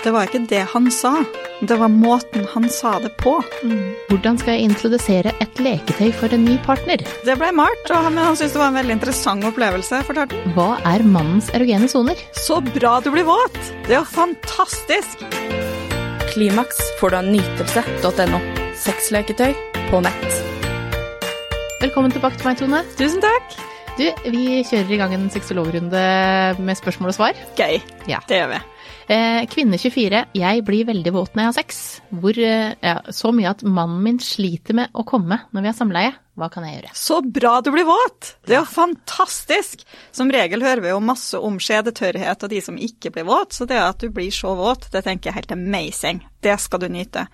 Det var ikke det han sa, det var måten han sa det på. Hvordan skal jeg introdusere et leketøy for en ny partner? Det ble malt, og han, han syntes det var en veldig interessant opplevelse. fortalte han. Hva er mannens erogene soner? Så bra du blir våt! Det er jo fantastisk! Klimaks får du av nytelse.no. Sexleketøy på nett. Velkommen tilbake til meg, Tone. Tusen takk! Du, vi kjører i gang en sexologrunde med spørsmål og svar. Gøy. Ja. Det gjør vi. Eh, kvinne 24. Jeg blir veldig våt når jeg har sex. Hvor, eh, ja, så mye at mannen min sliter med å komme når vi har samleie. Hva kan jeg gjøre? Så bra du blir våt! Det er jo fantastisk! Som regel hører vi jo masse om skjedetørrhet og de som ikke blir våt, så det at du blir så våt, det tenker jeg er helt amazing. Det skal du nyte.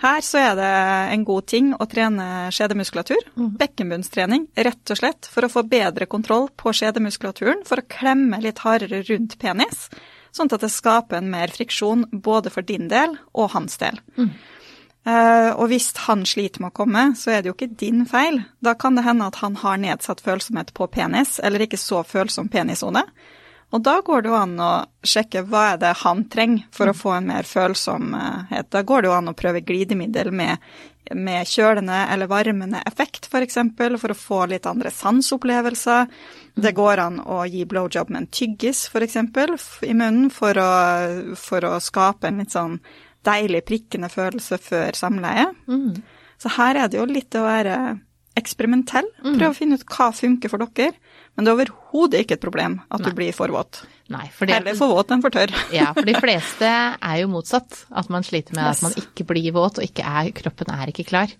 Her så er det en god ting å trene skjedemuskulatur. Bekkenbunnstrening, rett og slett for å få bedre kontroll på skjedemuskulaturen, for å klemme litt hardere rundt penis, sånn at det skaper en mer friksjon både for din del og hans del. Eh, og hvis han sliter med å komme, så er det jo ikke din feil. Da kan det hende at han har nedsatt følsomhet på penis, eller ikke så følsom penishode. Og da går det jo an å sjekke hva er det han trenger for å få en mer følsomhet. Da går det jo an å prøve glidemiddel med, med kjølende eller varmende effekt, f.eks., for, eksempel, for å få litt andre sansopplevelser. Det går an å gi blowjob med en tyggis, f.eks., i munnen, for å, for å skape en litt sånn deilig prikkende følelse før samleie. Så her er det jo litt å være eksperimentell. Prøve å finne ut hva funker for dere. Men det er overhodet ikke et problem at du blir for våt. Nei, for det, Heller for våt enn for tørr. ja, for de fleste er jo motsatt. At man sliter med Yes. at man ikke blir våt, og ikke er, kroppen er ikke klar.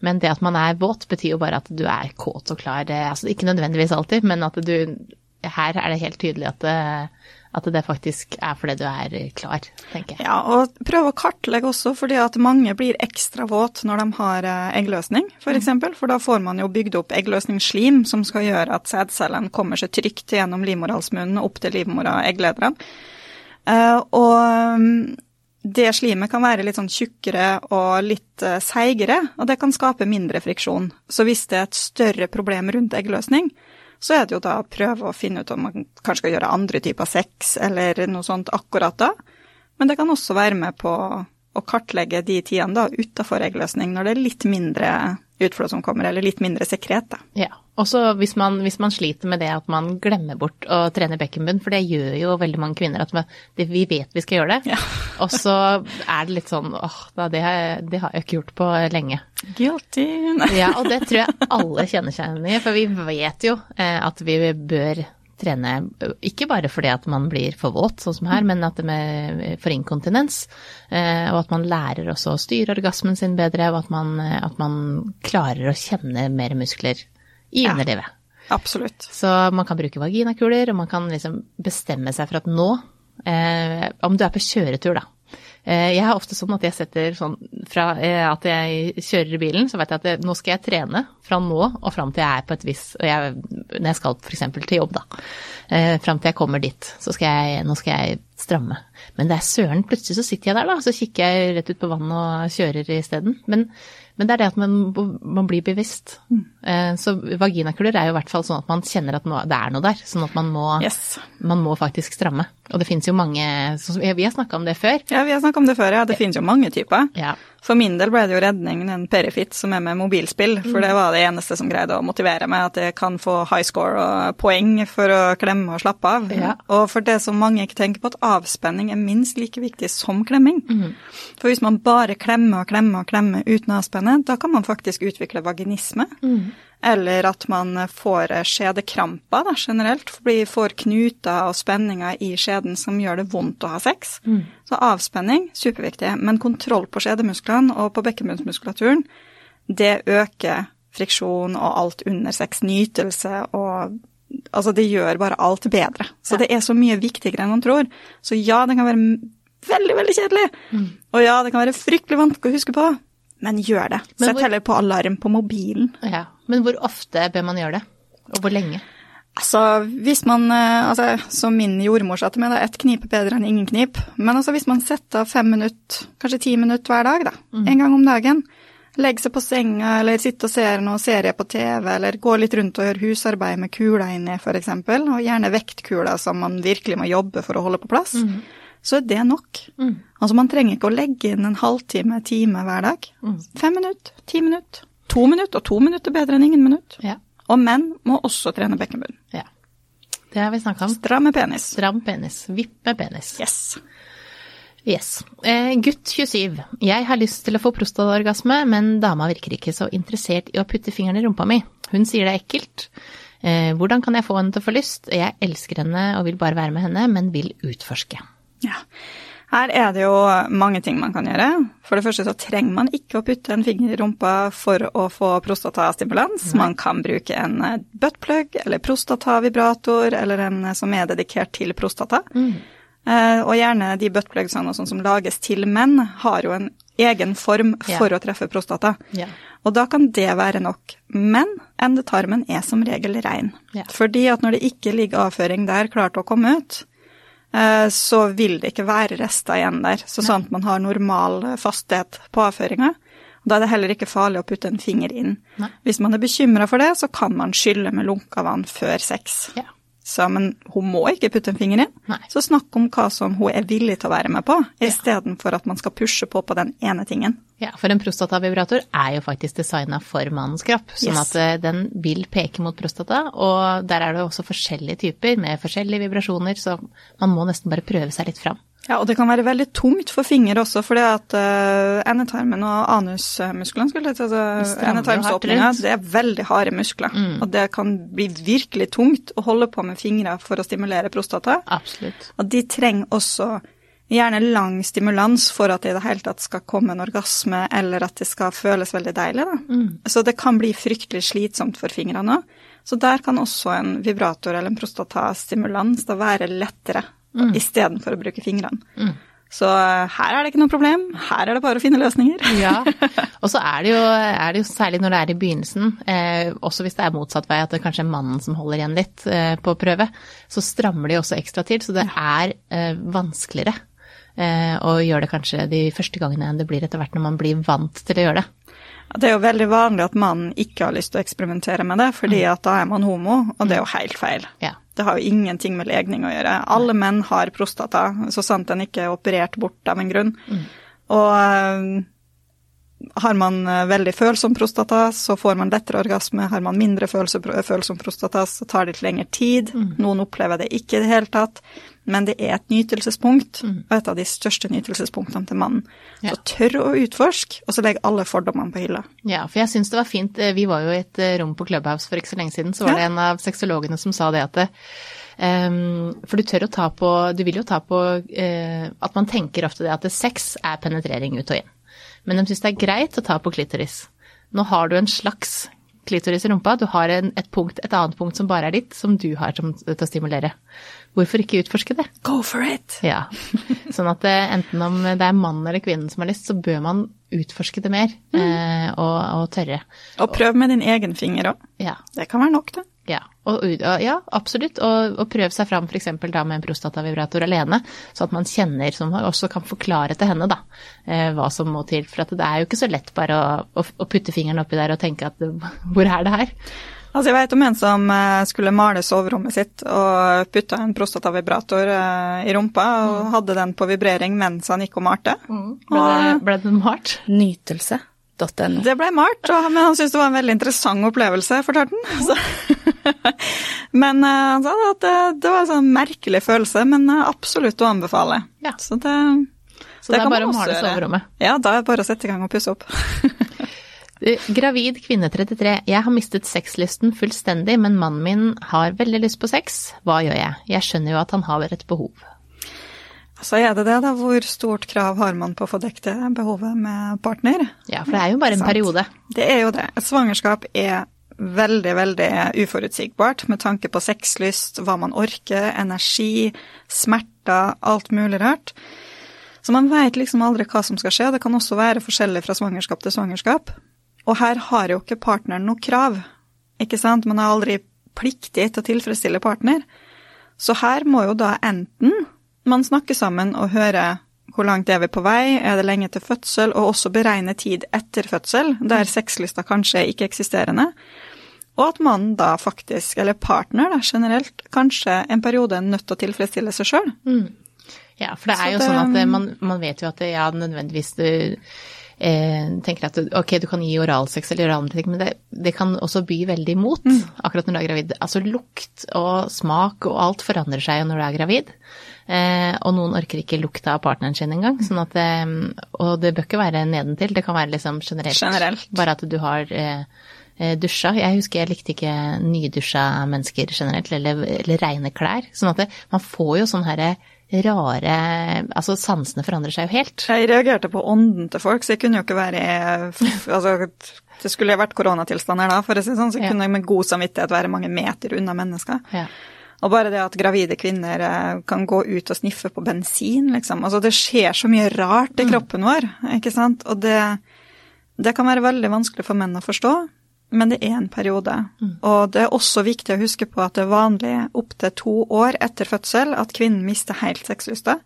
Men det at man er våt, betyr jo bare at du er kåt og klar. Det- Altså, ikke nødvendigvis alltid, men at du Her er det helt tydelig at det, at det faktisk er fordi du er klar, tenker jeg. Ja, og prøv å kartlegge også, fordi at mange blir ekstra våt når de har eh, eggløsning, f.eks. For, eksempel, for da får man jo bygd opp eggløsningsslim som skal gjøre at sædcellene kommer seg trygt gjennom livmorhalsmunnen og opp til livmora og. Eh, og mm, det slimet kan være litt sånn tjukkere og litt eh, seigere, og det kan skape mindre friksjon. Så hvis det er et større problem rundt eggløsning, så er det jo da å prøve å finne ut om man kanskje skal gjøre andre typer sex eller noe sånt akkurat da. Men det kan også være med på å kartlegge de tidene da utafor eggløsning, når det er litt mindre utflåd som kommer, eller litt mindre sekret. da. Ja. Også hvis man, hvis man sliter med det at man glemmer bort å trene bekkenbunn, for det gjør jo veldig mange kvinner, at man- det, vi vet vi skal gjøre det. Ja. Og så er det litt sånn åh, da, det, har- det har jeg ikke gjort på lenge. Guilty. Ja, og det tror jeg alle kjenner seg igjen i, for vi vet jo eh, at vi bør trene ikke bare fordi at man blir for våt, sånn som her, men at det med for inkontinens, eh, og at man lærer også å styre orgasmen sin bedre, og at man, at man klarer å kjenne mer muskler i Ja. underlivet. Absolutt. Så man kan bruke vaginakuler, og man kan liksom bestemme seg for at nå, eh, om du er på kjøretur, da. Eh, jeg har ofte sånn at jeg setter sånn fra eh, at jeg kjører i bilen, så vet jeg at jeg, nå skal jeg trene fra nå og fram til jeg er på et og jeg, Når jeg skal f.eks. til jobb, da. Eh, fram til jeg kommer dit, så skal jeg Nå skal jeg stramme. Men det er søren, plutselig så sitter jeg der, da, så kikker jeg rett ut på vannet og kjører isteden. Men, men det er det at man, man blir bevisst. Eh, så vaginakuler er jo i hvert fall sånn at man kjenner at det er noe der. Sånn at man må, Yes. man må faktisk stramme. Og det finnes jo mange Vi har snakka om det før. Ja, vi har snakket om det før, ja. Det finnes jo mange typer. Ja. For min del ble det jo redningen en Perifit som er med mobilspill, for det var det eneste som greide å motivere meg, at jeg kan få high score og poeng for å klemme og slappe av. Ja. Og for det som mange ikke tenker på, at avspenning er minst like viktig som klemming. For hvis man bare klemmer og klemmer og klemmer uten å avspenne, da kan man faktisk utvikle vaginisme. Eller at man får skjedekramper da, generelt, får knuter og spenninger i skjeden som gjør det vondt å ha sex. Så avspenning, superviktig. Men kontroll på skjedemusklene og på bekkenbunnsmuskulaturen, det øker friksjon og alt under sex. Nytelse og Altså, det gjør bare alt bedre. Så det er så mye viktigere enn man tror. Så ja, det kan være veldig, veldig kjedelig. Og ja, det kan være fryktelig vanskelig å huske på. Men gjør det. Sett heller på alarm på mobilen. ja. Men hvor ofte bør man gjøre det? Og hvor lenge? Altså, hvis man, eh, altså, som min jordmor sa til meg, da, ett knip er bedre enn ingen knip. Men altså, hvis man setter av fem minutter, kanskje ti minutter hver dag, da, en gang om dagen, legger seg på senga eller sitter og ser noe serie på TV, eller går litt rundt og gjør husarbeid med kula inni, eksempel, og gjerne vektkula som man virkelig må jobbe for å holde på plass, så er det nok. Altså man trenger ikke å legge inn en halvtime, time hver dag. Fem minutter, ti minutter, to minutter, og to minutter er bedre enn ingen minutt. Ja. Og menn må også trene bekkenbunn. ja. Det har vi snakka om. Stram med penis. Stram penis. Vippe penis. Yes. Yes. Eh, gutt 27. Jeg har lyst til å få prostataorgasme, men dama virker ikke så interessert i å putte fingeren i rumpa mi. Hun sier det er ekkelt. Eh, hvordan kan jeg få henne til å få lyst? Jeg elsker henne og vil bare være med henne, men vil utforske. Ja. Her er det jo mange ting man kan gjøre. For det første så trenger man ikke å putte en finger i rumpa for å få prostatastimulans. Man kan bruke en eh, buttplug eller prostatavibrator eller en eh, som er dedikert til prostata. Eh, og gjerne de buttplugsene sånn som lages til menn, har jo en egen form for for å treffe prostata. Yeah. Og da kan det være nok. Men endetarmen er som regel rein. Yeah. Fordi at når det ikke ligger avføring der klart å komme ut, så vil det ikke være rester igjen der. Så sånn at man har normal eh, fasthet på avføringa. Da er det heller ikke farlig å putte en finger inn. Nei. Hvis man er bekymra for det, så kan man skylle med lunka vann før sex. Ja. Så, men hun må ikke putte en finger inn. Nei. Så snakk om hva som hun er villig til å være med på, istedenfor at man skal pushe på på den ene tingen. Ja, for en prostatavibrator er jo faktisk designa for mannens kropp, sånn Yes. at eh, den vil peke mot prostata, og der er det også forskjellige typer med forskjellige vibrasjoner, så man må nesten bare prøve seg litt fram. Ja, og det kan være veldig tungt for finger også, fordi at uh, endetarmen og anusmusklene, skulle altså endetarmsåpninga, det er veldig harde muskler. Og det kan bli virkelig tungt å holde på med fingre for å stimulere prostata. Absolutt. Og de trenger også gjerne lang stimulans for at det i det hele tatt skal komme en orgasme, eller at det skal føles veldig deilig. Da. Så det kan bli fryktelig slitsomt for fingrene òg. Så der kan også en vibrator eller en prostatastimulans da være lettere, mm. istedenfor å bruke fingrene. Så eh, her er det ikke noe problem, her er det bare å finne løsninger. Ja, og så er det, jo, er det jo særlig når det er i begynnelsen, eh, også hvis det er motsatt vei, at det kanskje er mannen som holder igjen litt eh, på prøve, så strammer de også ekstra til, så det er eh, vanskeligere eh, å gjøre det kanskje de første gangene enn det blir etter hvert når man blir vant til å gjøre det. Det er jo veldig vanlig at mannen ikke har lyst til å eksperimentere med det, fordi at da er man homo, og det er jo helt feil. Ja. Det har jo ingenting med legning å gjøre. Alle menn har prostata, så sant den ikke er operert bort av en grunn. Og øh, har man øh, veldig følsom prostata, så får man lettere orgasme. Har man mindre følsom prostata, så tar det litt lengre tid. Noen opplever det ikke i det hele tatt. Men det er et nytelsespunkt, og et av de største nytelsespunktene til mannen. Ja. Så tør å utforske, og så legg alle fordommene på hylla. Ja, for jeg syns det var fint. eh, Vi var jo i et eh, rom på Clubhouse for ikke så lenge siden, så var Ja. det en av sexologene som sa det at det, um, For du tør å ta på Du vil jo ta på uh, at man tenker ofte det at det sex er penetrering ut og inn. Men de syns det er greit å ta på klitoris. Nå har du en slags klitoris i rumpa, du har en, et punkt, et annet punkt som bare er ditt, som du har som, til å stimulere. Hvorfor ikke utforske det? Go for it! Ja. Sånn at det, enten om det er mannen eller kvinnen som har lyst, så bør man utforske det mer eh, og, og tørre. Og prøv med din egen finger òg. Ja. Det kan være nok, det. Ja, og, og, ja absolutt. Og, og prøv seg fram f.eks. da med en prostatavibrator alene, så at man kjenner, som også kan forklare til henne da, eh, hva som må til. For at det er jo ikke så lett bare å, å, å putte fingeren oppi der og tenke at hvor er det her? Altså, jeg vet om en som eh, skulle male soverommet sitt og putta en prostatavibrator eh, i rumpa og hadde den på vibrering mens han gikk og malte. Ble det, ble det malt? Nytelse.no. Det ble malt, men han syntes det var en veldig interessant opplevelse, fortalte han. Så. men eh, han sa at det, det var en sånn merkelig følelse, men absolutt å anbefale. Ja. Så det, Så det, er kan bare å male soverommet. Ja, da er det bare å sette i gang og pusse opp. Eh, Gravid kvinne 33. Jeg har mistet sexlysten fullstendig, men mannen min har veldig lyst på sex. Hva gjør jeg? Jeg skjønner jo at han har et behov. Så er det det, da. Hvor stort krav har man på å få dekket behovet med partner? Ja, for det er jo bare en periode. Det er jo det. Et svangerskap er veldig, veldig uforutsigbart med tanke på sexlyst, hva man orker, energi, smerter, alt mulig rart. Så man vet liksom aldri hva som skal skje. Det kan også være forskjellig fra svangerskap til svangerskap. Og her har jo ikke partneren noe krav, ikke sant? Man er aldri pliktig til å tilfredsstille partner. Så her må jo da enten man snakke sammen og høre hvor langt er vi på vei, er det lenge til fødsel, og også beregne tid etter fødsel, der sexlysta kanskje er ikke-eksisterende. Og at mannen da faktisk, eller partner da generelt, kanskje en periode er nødt til å tilfredsstille seg sjøl. Ja, for det er Så jo det- sånn at det, man, man vet jo at det, ja, nødvendigvis du eh, tenker at ok, du kan gi oralsex eller ting, men det, det kan også by veldig imot Mm. akkurat når du er gravid. Altså lukt og smak og alt forandrer seg jo når du er gravid. Eh, og noen orker ikke lukta av partneren sin engang. Sånn at eh, og det bør ikke være nedentil, det kan være liksom generelt. Generelt. Bare at du har eh, eh, dusja. Jeg husker jeg likte ikke nydusja mennesker generelt, eller, eller reine klær. Sånn at det, man får jo sånn herre rare Altså sansene forandrer seg jo helt. Jeg reagerte på ånden til folk, så jeg kunne jo ikke være Altså, det skulle vært koronatilstander da, for å si det sånn, så jeg kunne med god samvittighet være mange meter unna mennesker. Ja. Og bare det at gravide kvinner eh, kan gå ut og sniffe på bensin, liksom. Altså det skjer så mye rart i kroppen vår, ikke sant. Og det, det kan være veldig vanskelig for menn å forstå, men det er en periode. Og det er også viktig å huske på at det er vanlig opptil to år etter fødsel at kvinnen mister helt sexlysta.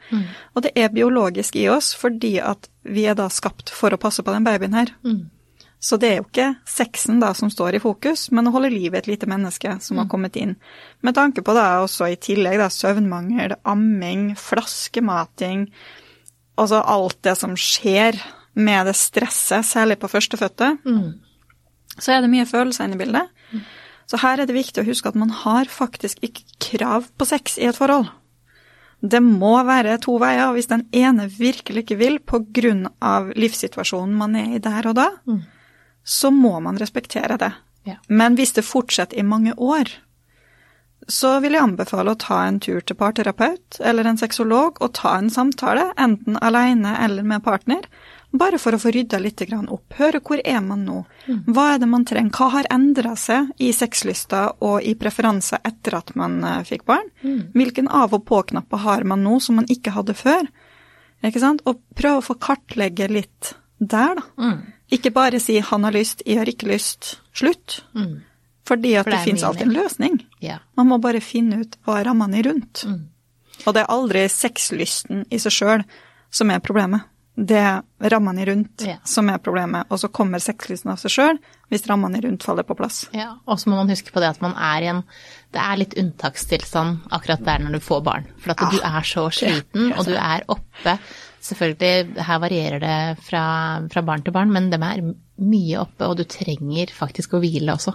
Og det er biologisk i oss fordi at vi er da skapt for å passe på den babyen her. Så det er jo ikke sexen da som står i fokus, men å holde liv i et lite menneske som har kommet inn. Med tanke på da også i tillegg da søvnmangel, amming, flaskemating, altså alt det som skjer med det stresset, særlig på førstefødte, så er det mye følelser inne i bildet. Så her er det viktig å huske at man har faktisk ikke krav på sex i et forhold. Det må være to veier, og hvis den ene virkelig ikke vil av livssituasjonen man er i der og da, så må man respektere det. Ja. Men hvis det fortsetter i mange år, så vil jeg anbefale å ta en tur til parterapeut eller en sexolog og ta en samtale, enten alene eller med partner, bare for å få rydda litt opp. Høre hvor er man nå? Hva er det man trenger? Hva har endra seg i sexlysta og i preferanser etter at man eh, fikk barn? Hvilken av- og på-knapper har man nå som man ikke hadde før? Ikke sant? Og prøve å få kartlegge litt der, da. Ikke bare si 'han har lyst, jeg har ikke lyst', slutt. Fordi at For det, det er finnes alltid en løsning. Ja. Man må bare finne ut hva er rammene rundt. Og det er aldri sexlysten i seg sjøl som er problemet. Det er rammene rundt Ja. som er problemet, og så kommer sexlysten av seg sjøl hvis rammene rundt faller på plass. Ja, og så må man huske på det at man er i en Det er litt unntakstilstand akkurat der når du får barn. For at du er så sliten, og du er oppe. Selvfølgelig, her varierer det fra, fra barn til barn, men dem er mye oppe, og du trenger faktisk å hvile også.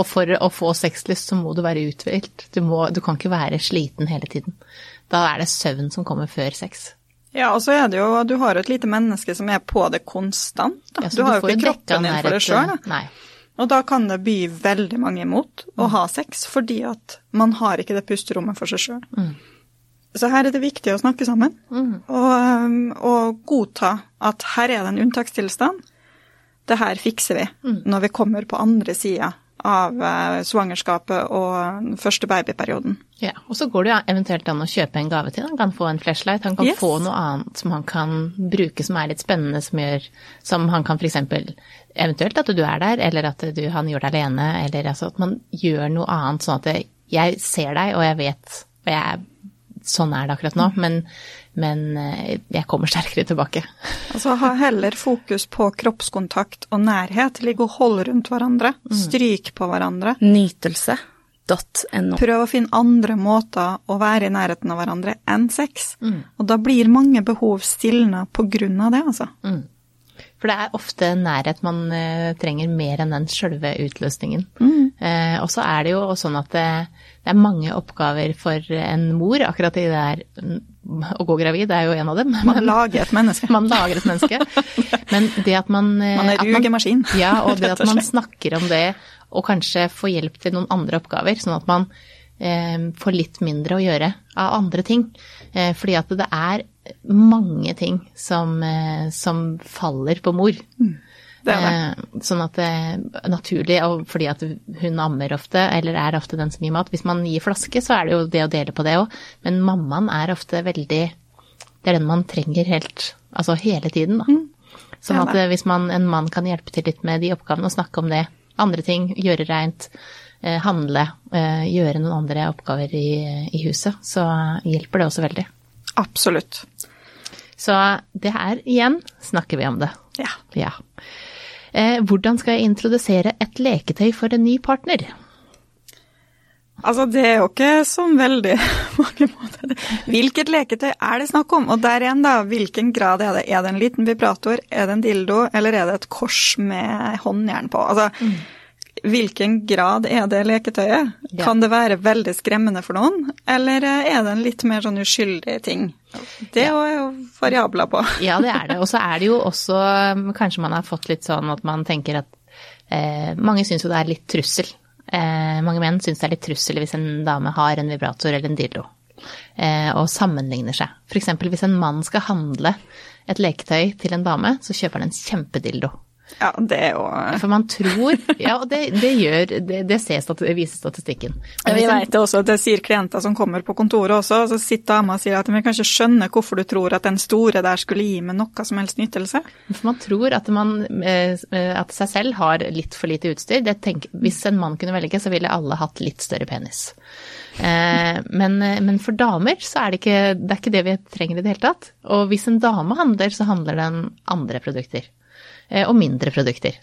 Og for å få sexlyst, så må du være uthvilt. Du, du kan ikke være sliten hele tiden. Da er det søvn som kommer før sex. Ja, og så er det jo Du har et lite menneske som er på det konstant. Ja, du, du har jo ikke kroppen din for det sjøl. Og da kan det by veldig mange imot å ha sex, fordi at man har ikke det pusterommet for seg sjøl. Så her er det viktig å snakke sammen, og, um, og godta at her er det en unntakstilstand. Det her fikser vi når vi kommer på andre sida av eh, svangerskapet og den første babyperioden. Ja, og så går det jo eventuelt an å kjøpe en gave til. Han kan få en flashlight, han kan Yes. få noe annet som han kan bruke som er litt spennende, som gjør Som han kan f.eks. Eventuelt at du er der, eller at du, han gjør det alene, eller altså at man gjør noe annet sånn at jeg ser deg, og jeg vet Og jeg Sånn er det akkurat nå, men, men eh, jeg kommer sterkere tilbake. Altså ha heller fokus på kroppskontakt og nærhet. Ligge og holde rundt hverandre. Stryk på hverandre. Nytelse.no. Prøv å finne andre måter å være i nærheten av hverandre enn sex. Og da blir mange behov stilna på grunn av det, altså. For det er ofte nærhet man eh, trenger mer enn den sjølve utløsningen. Eh, og så er det jo sånn at det, det er mange oppgaver for en mor, akkurat i det der mm, å gå gravid er jo en av dem. Man lager et menneske. Man lager et menneske. Men det at man eh, Man er rugemaskin. Ja, og det at man snakker om det, og kanskje får hjelp til noen andre oppgaver, sånn at man eh, får litt mindre å gjøre av andre ting. Eh, fordi at det er mange ting som, eh, som faller på mor. Det er det. Eh, Sånn at det er naturlig, og fordi at hun ammer ofte, eller er ofte den som gir mat. Hvis man gir flaske, så er det jo det å dele på det òg, men mammaen er ofte veldig Det er den man trenger helt, altså hele tiden, da. Sånn er at eh, hvis man, en mann kan hjelpe til litt med de oppgavene og snakke om det, andre ting, gjøre reint, eh, handle, eh, gjøre noen andre oppgaver i, i huset, så hjelper det også veldig. Absolutt. Så det her igjen snakker vi om det. Ja. Ja. Eh, hvordan skal jeg introdusere et leketøy for en ny partner? Altså, det er jo ikke sånn veldig mange måter. Hvilket leketøy er det snakk om? Og der igjen, da, hvilken grad er det? Er det en liten vibrator, er det en dildo, eller er det et kors med håndjern på? Altså, mm. Hvilken grad er det leketøyet? Ja. Kan det være veldig skremmende for noen, eller er det en litt mer sånn uskyldig ting? Det ja. er jo variabler på. Ja, det er det. Og så er det jo også Kanskje man har fått litt sånn at man tenker at eh, Mange syns jo det er litt trussel Eh, mange menn syns det er litt trussel hvis en dame har en vibrator eller en dildo, eh, og sammenligner seg. F.eks. hvis en mann skal handle et leketøy til en dame, så kjøper han en kjempedildo. Ja, det er jo For man tror Ja, og det, det gjør Det, det stat, viser statistikken. Men vi vet det også, det sier klienter som kommer på kontoret også, så sitter dama og sier at vi kan ikke skjønne hvorfor du tror at den store der skulle gi meg noe som helst nytelse. For man tror at, man, eh, at seg selv har litt for lite utstyr. Tenker, hvis en mann kunne velge, så ville alle hatt litt større penis. Eh, men, men, for damer så er det, ikke, det er ikke det vi trenger i det hele tatt. Og hvis en dame handler, så handler den andre produkter. Eh, og mindre produkter.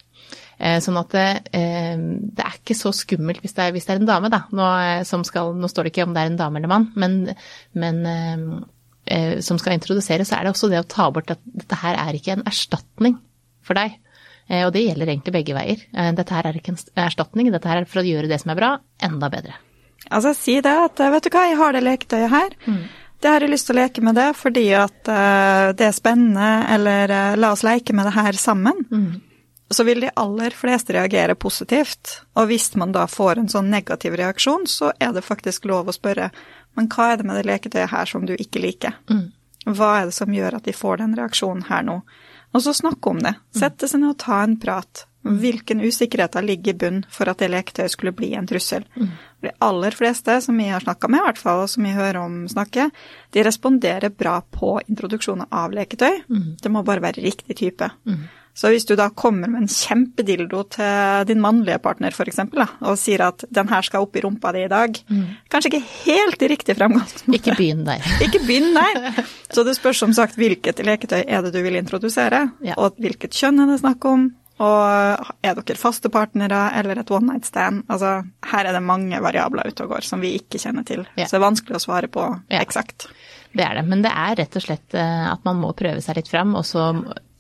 Eh, sånn at det, eh, det, er ikke så skummelt hvis det er, hvis det er en dame, da. Nå, skal, nå, står det ikke om det er en dame eller mann, men, men som skal introdusere, så er det også det å ta bort at dette her er ikke en erstatning for deg. Og det gjelder egentlig begge veier. Dette her er ikke en erstatning, dette her er for å gjøre det som er bra, enda bedre. Altså si det at vet du hva, jeg har det leketøyet her. Mm. Det har jeg lyst til å leke med det fordi at uh, det er spennende, eller uh, la oss leke med det her sammen. Mm. Så vil de aller fleste reagere positivt. Og hvis man da får en sånn negativ reaksjon, så er det faktisk lov å spørre men hva er det med det leketøyet her som du ikke liker? Mm. Hva er det som gjør at de får den reaksjonen her nå? Og så snakke om det. Sette seg ned og ta en prat. Hvilken usikkerheter ligger i bunn for at det leketøyet skulle bli en trussel? Mm. De aller fleste som vi har snakka med, i hvert fall, og som vi hører om snakke, de responderer bra på introduksjonen av leketøy. Mm. Det må bare være riktig type. Mm. Så hvis du da kommer med en kjempedildo til din mannlige partner f.eks., og sier at 'den her skal opp i rumpa di i dag', mm. kanskje ikke helt i riktig fremgangsmåte. Ikke begynn der. ikke begynn der. Så det spørs som sagt hvilket leketøy er det du vil introdusere, ja. og hvilket kjønn er det snakk om, og er dere faste partnere eller et one night stand? Altså, her er det mange variabler ute og går som vi ikke kjenner til. Ja. Så det er vanskelig å svare på ja. eksakt. Det er det, men det er rett og slett eh, at man må prøve seg litt fram, og så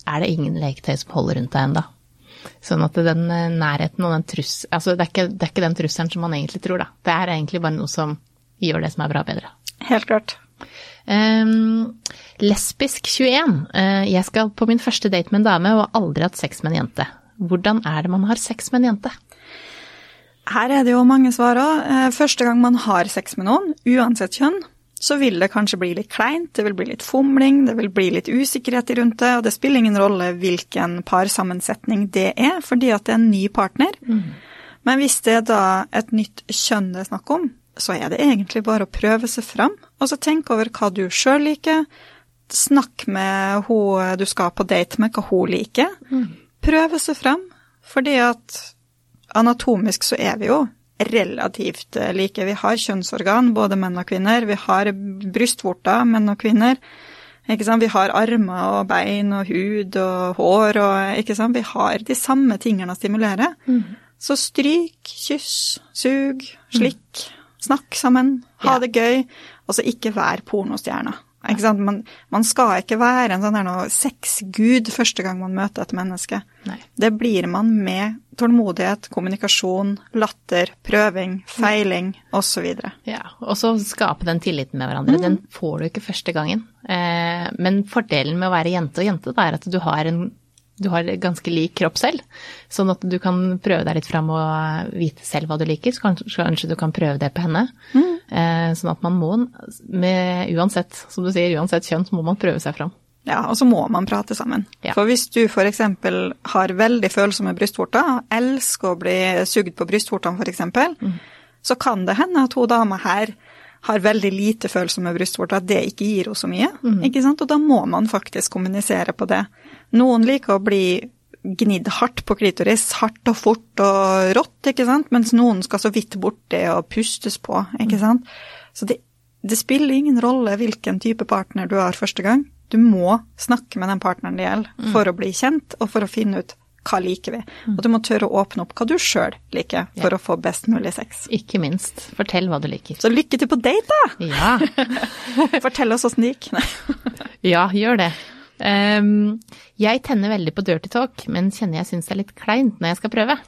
er det ingen leketøy som holder rundt deg ennå. Sånn at den eh, nærheten og den trusselen Altså, det er, ikke, det er ikke den trusselen som man egentlig tror, da. Det er egentlig bare noe som gjør det som er bra, bedre. Helt klart. Um, lesbisk 21. Uh, eh, jeg skal på min første date med en dame og har aldri hatt sex med en jente. Hvordan er det man har sex med en jente? Her er det jo mange svar òg. Uh, første gang man har sex med noen, uansett kjønn, så vil det kanskje bli litt kleint, det vil bli litt fomling, det vil bli litt usikkerhet rundt det, og det spiller ingen rolle hvilken parsammensetning det er, fordi at det er en ny partner. Mm. Men hvis det er da et nytt kjønn det er snakk om, så er det egentlig bare å prøve seg fram, og så tenke over hva du sjøl liker. Snakk med hun du skal på date med, hva hun liker. Mm. Prøve seg fram, fordi at anatomisk så er vi jo relativt like. Vi har kjønnsorgan, både menn og kvinner. Vi har brystvorter, menn og kvinner. Vi har armer og bein og hud og hår og? Vi har de samme tingene å stimulere. Mm. Så stryk, kyss, sug, slikk. Mm. Snakk sammen, ha det gøy. Altså ikke vær pornostjerne. Man, man, skal ikke være en sånn sexgud første gang man møter et menneske. Nei. Det blir man med tålmodighet, kommunikasjon, latter, prøving, feiling osv. Ja, og så skape den tilliten med hverandre. Mm. Den får du ikke første gangen. Eh, men fordelen med å være jente og jente, er at du har en du har ganske lik kropp selv, sånn at du kan prøve deg litt fram og vite selv hva du liker. Så kanskje, du kan prøve det på henne. Mm. Eh, sånn at man må, med, uansett, som du sier, uansett kjønn, så må man prøve seg fram. Ja, og så må man prate sammen. Ja. For hvis du f.eks. har veldig følsomme brystvorter, elsker å bli sugd på brystvortene f.eks., mm. så kan det hende at hun dama her har veldig lite følsomme brystvorter, at det ikke gir henne så mye. Mm. ikke sant? Og da må man faktisk kommunisere på det. Noen liker å bli gnidd hardt på klitoris, hardt og fort og rått, ikke sant, mens noen skal så vidt borti og pustes på, ikke sant. Så det, det, spiller ingen rolle hvilken type partner du har første gang. Du må snakke med den partneren det gjelder for å bli kjent, og for å finne ut hva liker vi? Og du må tørre å åpne opp hva du sjøl liker, for Ja. å få best mulig sex. Ikke minst. Fortell hva du liker. Så lykke til på date, da! Ja, Fortell oss åssen det gikk. Ja gjør det. Um, jeg tenner veldig på dirty talk, men kjenner jeg syns det er litt kleint når jeg skal prøve.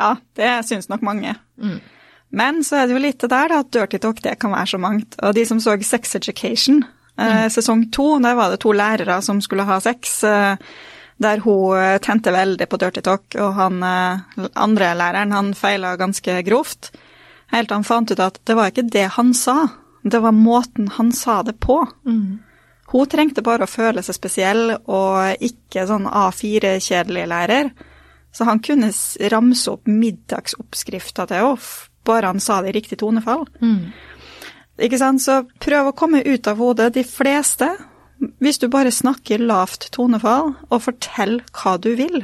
Ja, det syns nok mange. Men så er det jo litt det der, da, at dirty talk det kan være så mangt. Og de som så Sex Education, eh, sesong to, der var det to lærere som skulle ha sex. Eh, der hun eh, tente veldig på dirty talk, og han eh, andre læreren han feila ganske grovt. Helt til han fant ut at det var ikke det han sa, det var måten han sa det på. Hun trengte bare å føle seg spesiell og ikke sånn A4-kjedelig lærer. Så han kunne ramse opp middagsoppskrifta til henne, bare han sa det i riktig tonefall. Ikke sant? Så prøv å komme ut av hodet. De fleste, hvis du bare snakker lavt tonefall, og fortell hva du vil.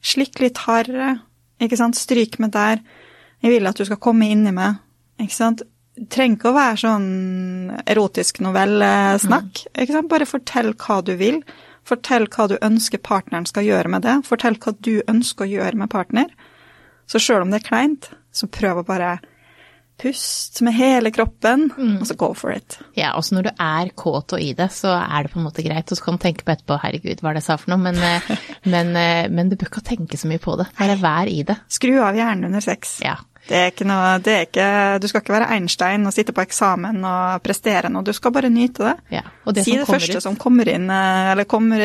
Slikk litt hardere, ikke sant. Stryk med der. Jeg vil at du skal komme inni meg, ikke sant. Trenger ikke å være sånn erotisk novellesnakk. Ikke sant? Bare fortell hva du vil. Fortell hva du ønsker partneren skal gjøre med det. Fortell hva du ønsker å gjøre med partner. Så sjøl om det er kleint, så prøv å bare puste med hele kroppen, og så go for it. Ja, også når du er kåt og i det, så er det på en måte greit. Og så kan du tenke på etterpå, herregud, hva er det jeg sa for noe? Men, eh, men, eh, men du bør ikke tenke så mye på det. Bare vær i det. Skru av hjernen under sex. Ja. Det er ikke noe, det er ikke, du skal ikke være Einstein og sitte på eksamen og prestere noe, du skal bare nyte det. ja. Det si det første ut, som kommer inn, eh, eller kommer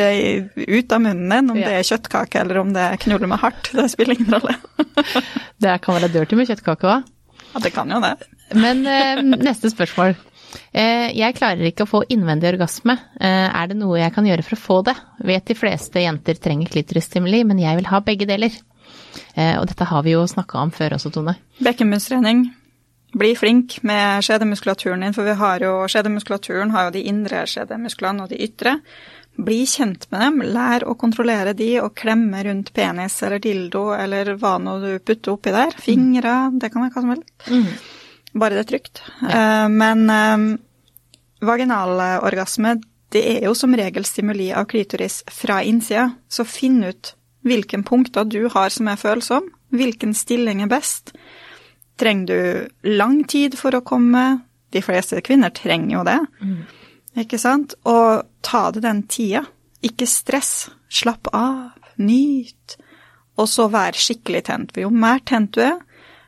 ut av munnen din, om Ja. det er kjøttkake eller om det er knuller med hardt, det spiller ingen rolle. det kan være dirty med kjøttkake òg. Ja, det kan jo det. Men eh, neste spørsmål. Eh, jeg klarer ikke å få innvendig orgasme. Eh, er det noe jeg kan gjøre for å få det? Vet de fleste jenter trenger klitorisstimuli, men jeg vil ha begge deler. Eh, og dette har vi jo snakka om før også, Tone. Bekkenbunnstrening. Bli flink med skjedemuskulaturen din, for vi har jo, skjedemuskulaturen har jo de indre skjedemusklene og de ytre. Bli kjent med dem, lær å kontrollere de og klemme rundt penis eller dildo eller hva nå du putter oppi der. Fingre, det kan være hva som helst. Bare det er trygt. Eh, Men eh, vaginalorgasme, det er jo som regel stimuli av klitoris fra innsida, så finn ut hvilken punkter du har som er følsom, hvilken stilling er best. Trenger du lang tid for å komme? De fleste kvinner trenger jo det. Ikke sant? Og ta det den tida. Ikke stress. Slapp av. Nyt. Og så vær skikkelig tent. For jo mer tent du er,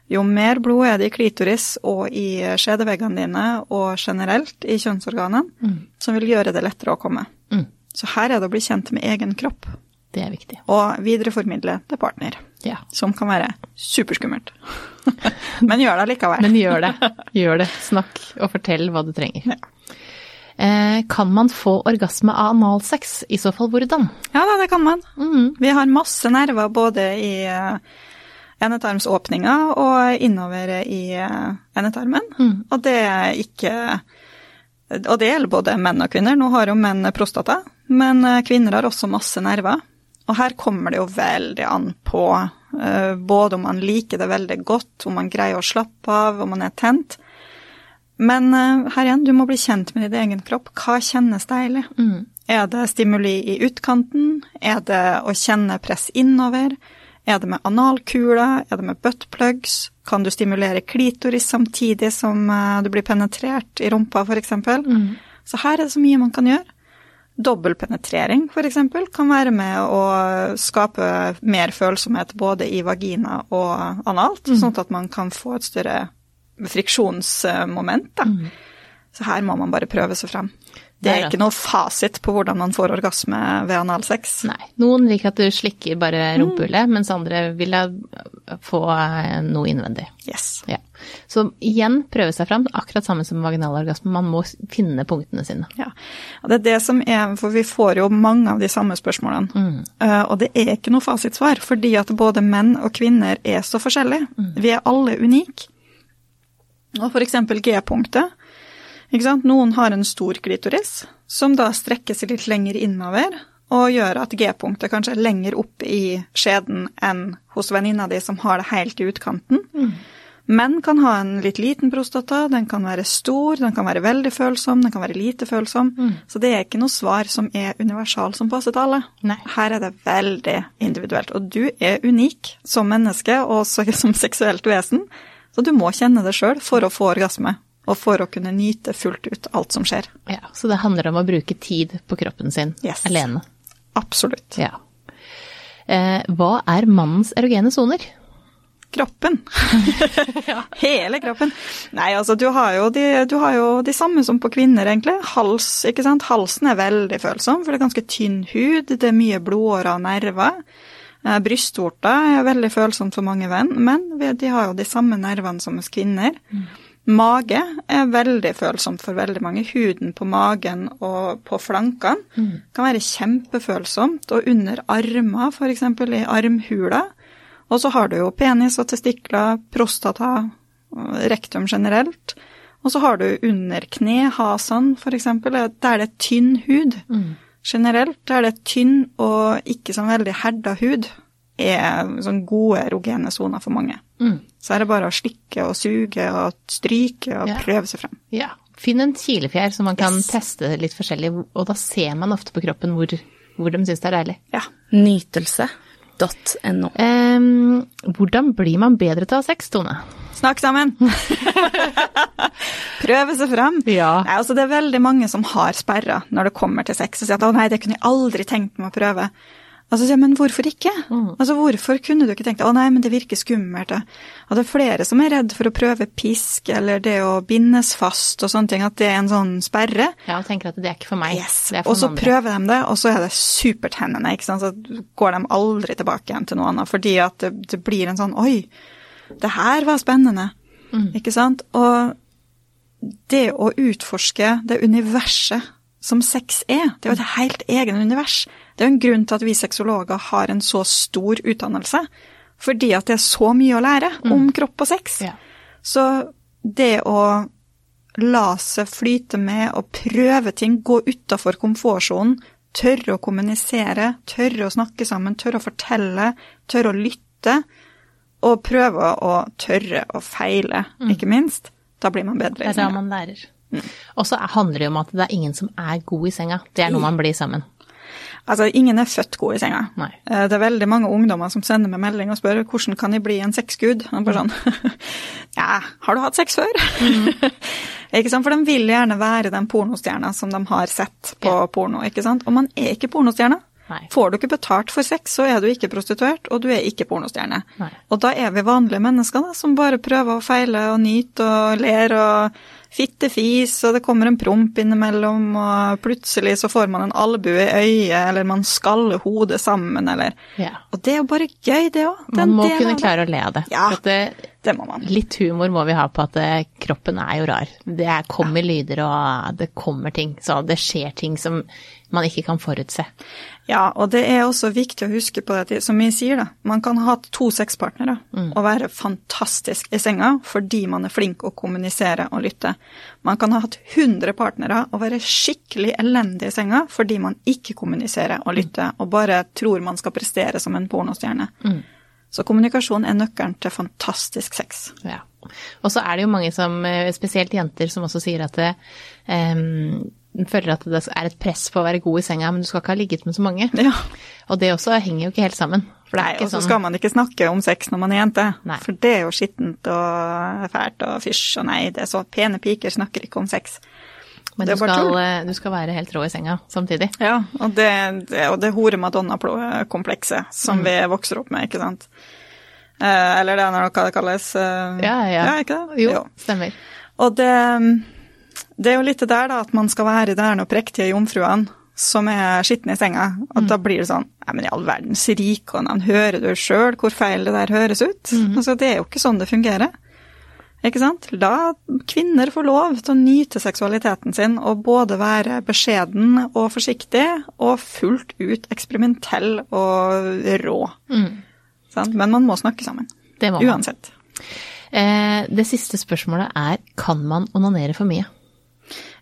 jo mer blod er det i klitoris og i skjedeveggene dine og generelt i kjønnsorganene, som vil gjøre det lettere å komme. Mm. Så her er det å bli kjent med egen kropp, Det er viktig. og videreformidle til partner, Ja. som kan være superskummelt. Men gjør det likevel. Men gjør det. Gjør det. Snakk og fortell hva du trenger. Ja. Eh, kan man få orgasme av analsex? I så fall hvordan? Ja da, det kan man. Mm. Vi har masse nerver både i eh, endetarmsåpninga og innover i enetarmen. endetarmen. Mm. Og det er ikke Og det gjelder både menn og kvinner. Nå har jo menn prostata, men eh, kvinner har også masse nerver. Og her kommer det jo veldig an på eh, både om man liker det veldig godt, om man greier å slappe av, om man er tent. Men eh, her igjen, du må bli kjent med din egen kropp. Hva kjennes deilig? Mm. Er det stimuli i utkanten? Er det å kjenne press innover? Er det med analkula? Er det med buttplugs? Kan du stimulere klitoris samtidig som eh, du blir penetrert i rumpa, f.eks.? Mm. Så her er det så mye man kan gjøre. Dobbeltpenetrering, f.eks., kan være med å skape mer følsomhet både i vagina og analt, sånn at man kan få et større friksjonsmoment. Da. Så her må man bare prøve seg frem. Det er ikke noe fasit på hvordan man får orgasme ved analsex. Nei. Noen liker at du slikker bare rumpehullet, mens andre vil få eh, noe innvendig. Yes. Ja. Så igjen prøve seg fram, akkurat samme som vaginal orgasme. Man må finne punktene sine. Ja. Og det er det som er, for vi får jo mange av de samme spørsmålene. Eh, og det er ikke noe fasitsvar, fordi at både menn og kvinner er så forskjellige. Vi er alle unike. Og eksempel G-punktet. Noen har en stor klitoris, som da strekker seg litt lenger innover, og gjør at G-punktet kanskje er lenger opp i skjeden enn hos venninna di som har det helt i utkanten. Menn kan ha en litt liten prostata, den kan være stor, den kan være veldig følsom, den kan være lite følsom. Så det er ikke noe svar som er universal som passer til alle. Nei. Her er det veldig individuelt. Og du er unik som menneske og som seksuelt vesen, så du må kjenne det sjøl for å få orgasme. Og for å kunne nyte fullt ut alt som skjer. Ja, så det handler om å bruke tid på kroppen sin Yes. alene. Absolutt. Ja. Eh, hva er mannens erogene soner? Kroppen. Hele kroppen. Nei, altså du har, jo de, du har jo de samme som på kvinner, egentlig. Hals, ikke sant. Halsen er veldig følsom, for det er ganske tynn hud. Det er mye blodårer og nerver. Eh, Brystvorta er veldig følsomt for mange venn, men de har jo de samme nervene som hos kvinner. Mage er veldig følsomt for veldig mange. Huden på magen og på flankene kan være kjempefølsomt, og under armer, f.eks. i armhula. Og så har du jo penis og testikler, prostata, rektum generelt. Og så har du under knehasene, f.eks., der det er tynn hud. Generelt er det tynn og ikke sånn veldig herda hud, er sånn gode erogene soner for mange. Mm. Så er det bare å slikke og suge og stryke og yeah. prøve seg frem. Ja. Finn en kilefjær som man kan Yes. teste litt forskjellig, og da ser man ofte på kroppen hvor, hvor de syns det er deilig. Ja. Nytelse.no. Um, hvordan blir man bedre til å ha sex, Tone? Snakk sammen! Prøve seg frem. Ja. Nei, altså det er veldig mange som har sperra når det kommer til sex, og sier at å nei, det kunne jeg aldri tenkt meg å prøve. Altså, ja, men hvorfor ikke? Altså, Hvorfor kunne du ikke tenkt å nei, men det virker skummelt? Og det er flere som er redd for å prøve pisk eller det å bindes fast og sånne ting, at det er en sånn sperre. Ja, og tenker at det er ikke for meg. Yes. Det er for Og så prøver de det, og så er det supertennende. ikke sant. Så går de aldri tilbake igjen til noe annet, fordi at det, det blir en sånn oi, det her var spennende. Mm. Ikke sant. Og det å utforske det universet som sex er, det er jo et helt egen univers. Det er jo en grunn til at vi sexologer har en så stor utdannelse. Fordi at det er så mye å lære om kropp og sex. Mm. Ja. Så det å la seg flyte med og prøve ting, gå utafor komfortsonen, tørre å kommunisere, tørre å snakke sammen, tørre å fortelle, tørre å lytte, og prøve å tørre å feile, ikke minst, da blir man bedre Mm. Det er da man lærer. Og så handler det om at det er ingen som er god i senga. Det er noe man blir sammen. Altså, ingen er født god i senga. Nei. Eh, Det er veldig mange ungdommer som sender meg melding og spør hvordan kan jeg bli en sexgud? Og bare sånn, ja, har du hatt sex før? ikke sant, for de vil gjerne være den pornostjerna som de har sett på Ja. porno, ikke sant? Og man er ikke pornostjerne. Nei. Får du ikke betalt for sex, så er du ikke prostituert, og du er ikke pornostjerne. Nei. Og da er vi vanlige mennesker da, som bare prøver å feile og nyte og ler og fittefis, og det kommer en promp innimellom, og plutselig så får man en albue i øyet, eller man skaller hodet sammen, eller Ja. Og det er jo bare gøy, det òg. Man må kunne klare å le av det. Ja. For det, Det må man. litt humor må vi ha på at eh, kroppen er jo rar. Det kommer kommer lyder og det kommer ting. Så det skjer ting som man ikke kan forutse. Ja, og det er også viktig å huske på det, som vi sier, da. Man kan ha to sexpartnere og være fantastisk i senga fordi man er flink å kommunisere og lytte. Man kan ha hatt 100 partnere og være skikkelig elendig i senga fordi man ikke kommuniserer og lytter, og bare tror man skal prestere som en pornostjerne. Så kommunikasjon er nøkkelen til fantastisk sex. Ja. Og så er det jo mange som, eh, spesielt jenter, som også sier at det, um, føler at det er et press på å være god i senga, men du skal ikke ha ligget med så mange. Ja. Og det også henger jo ikke helt sammen. Nei, og så sånn skal man ikke snakke om sex når man er jente, Nei. for det er jo skittent og fælt og fysj og nei, det er så pene piker snakker ikke om sex. Men det du skal, eh, du skal være helt rå i senga samtidig. Ja, og det, det, og det hore-madonna-komplekset Mm. som vi vokser opp med, ikke sant. Eh, eller det er hva det kalles. eh, Ja, ja. ja ikke det? Jo, stemmer. Og det, det er jo litt det der, da, at man skal være der når prektige jomfruene som er skitne i senga. Og da blir det sånn Nei, men i all verdens rike og hører du sjøl hvor feil det der høres ut? Altså, det er jo ikke sånn det fungerer. Ikke sant? La kvinner få lov til å nyte seksualiteten sin og både være beskjeden og forsiktig og fullt ut eksperimentell og rå. Sant? Men man må snakke sammen. Det må man. Uansett. Eh, det siste spørsmålet er kan man onanere for mye?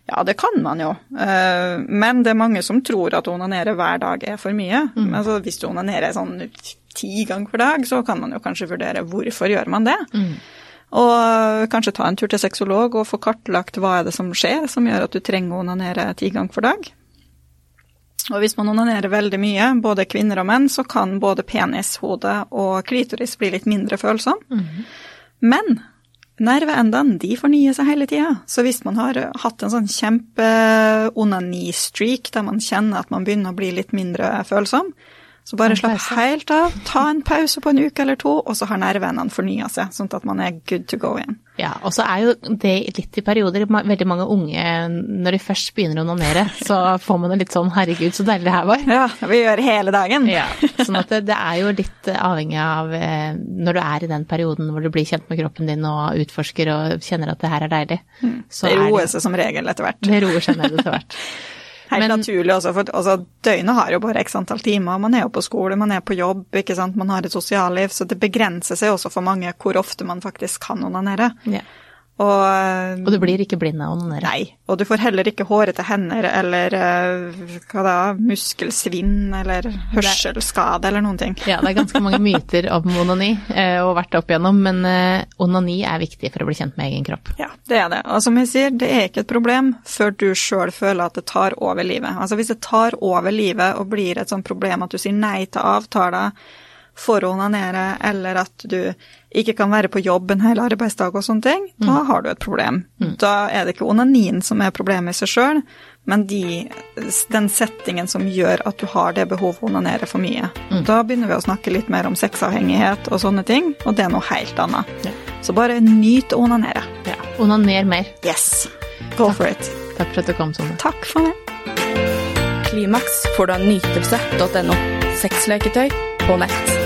Ja, det kan man jo. Eh, Men det er mange som tror at å onanere hver dag er for mye. Men altså, hvis du onanerer sånn ti ganger per dag, så kan man jo kanskje vurdere hvorfor gjør man det. Og kanskje ta en tur til sexolog og få kartlagt hva er det som skjer som gjør at du trenger å onanere ti ganger for dag. Og hvis man onanerer veldig mye, både kvinner og menn, så kan både penis, hode og klitoris bli litt mindre følsom. Men nerveendene de fornyer seg hele tida. Så hvis man har hatt en sånn kjempe-onani-streak der man kjenner at man begynner å bli litt mindre følsom, så bare slapp helt av, ta en pause på en uke eller to, og så har nerveendene fornya seg, sånn at man er good to go igjen. Ja, og så er jo det litt i perioder. Veldig mange unge, når de først begynner å onanere, så får man det litt sånn herregud, så deilig det her var. Ja, vi gjør hele dagen. Ja, sånn at det, det er jo litt avhengig av eh, når du er i den perioden hvor du blir kjent med kroppen din og utforsker og kjenner at det her er deilig. Så det er roer seg som regel etter hvert. Det roer seg ned etter hvert. Helt Men- naturlig også, for altså, døgnet har jo bare x antall timer. Man er jo på skole, man er på jobb, ikke sant? man har et sosialliv, så det begrenser seg også for mange hvor ofte man faktisk kan onanere. Ja. Og, Og du blir ikke blind av å onanere. Nei. Og du får heller ikke hårete hender eller eh, hva da, muskelsvinn eller hørselsskade eller noen ting. Ja, det er ganske mange myter om onani eh, og vært opp igjennom, men eh, onani er viktig for å bli kjent med egen kropp. Ja, det er det. Og som jeg sier, det er ikke et problem før du sjøl føler at det tar over livet. Altså hvis det tar over livet og blir et sånt problem at du sier nei til avtaler for å onanere, eller at du ikke kan være på jobb en hel arbeidsdag og sånne ting, da har du et problem. Da er det ikke onanien som er problemet i seg sjøl, men de, den settingen som gjør at du har det behovet å onanere for mye. Da begynner vi å snakke litt mer om sexavhengighet og sånne ting, og det er noe helt annet. Ja. Så bare nyt å onanere. Ja. Onaner mer. Yes. Go for it. Takk for at du kom, Sonne. Takk for meg. Klimaks får du av nytelse.no. Sexleketøy på nett.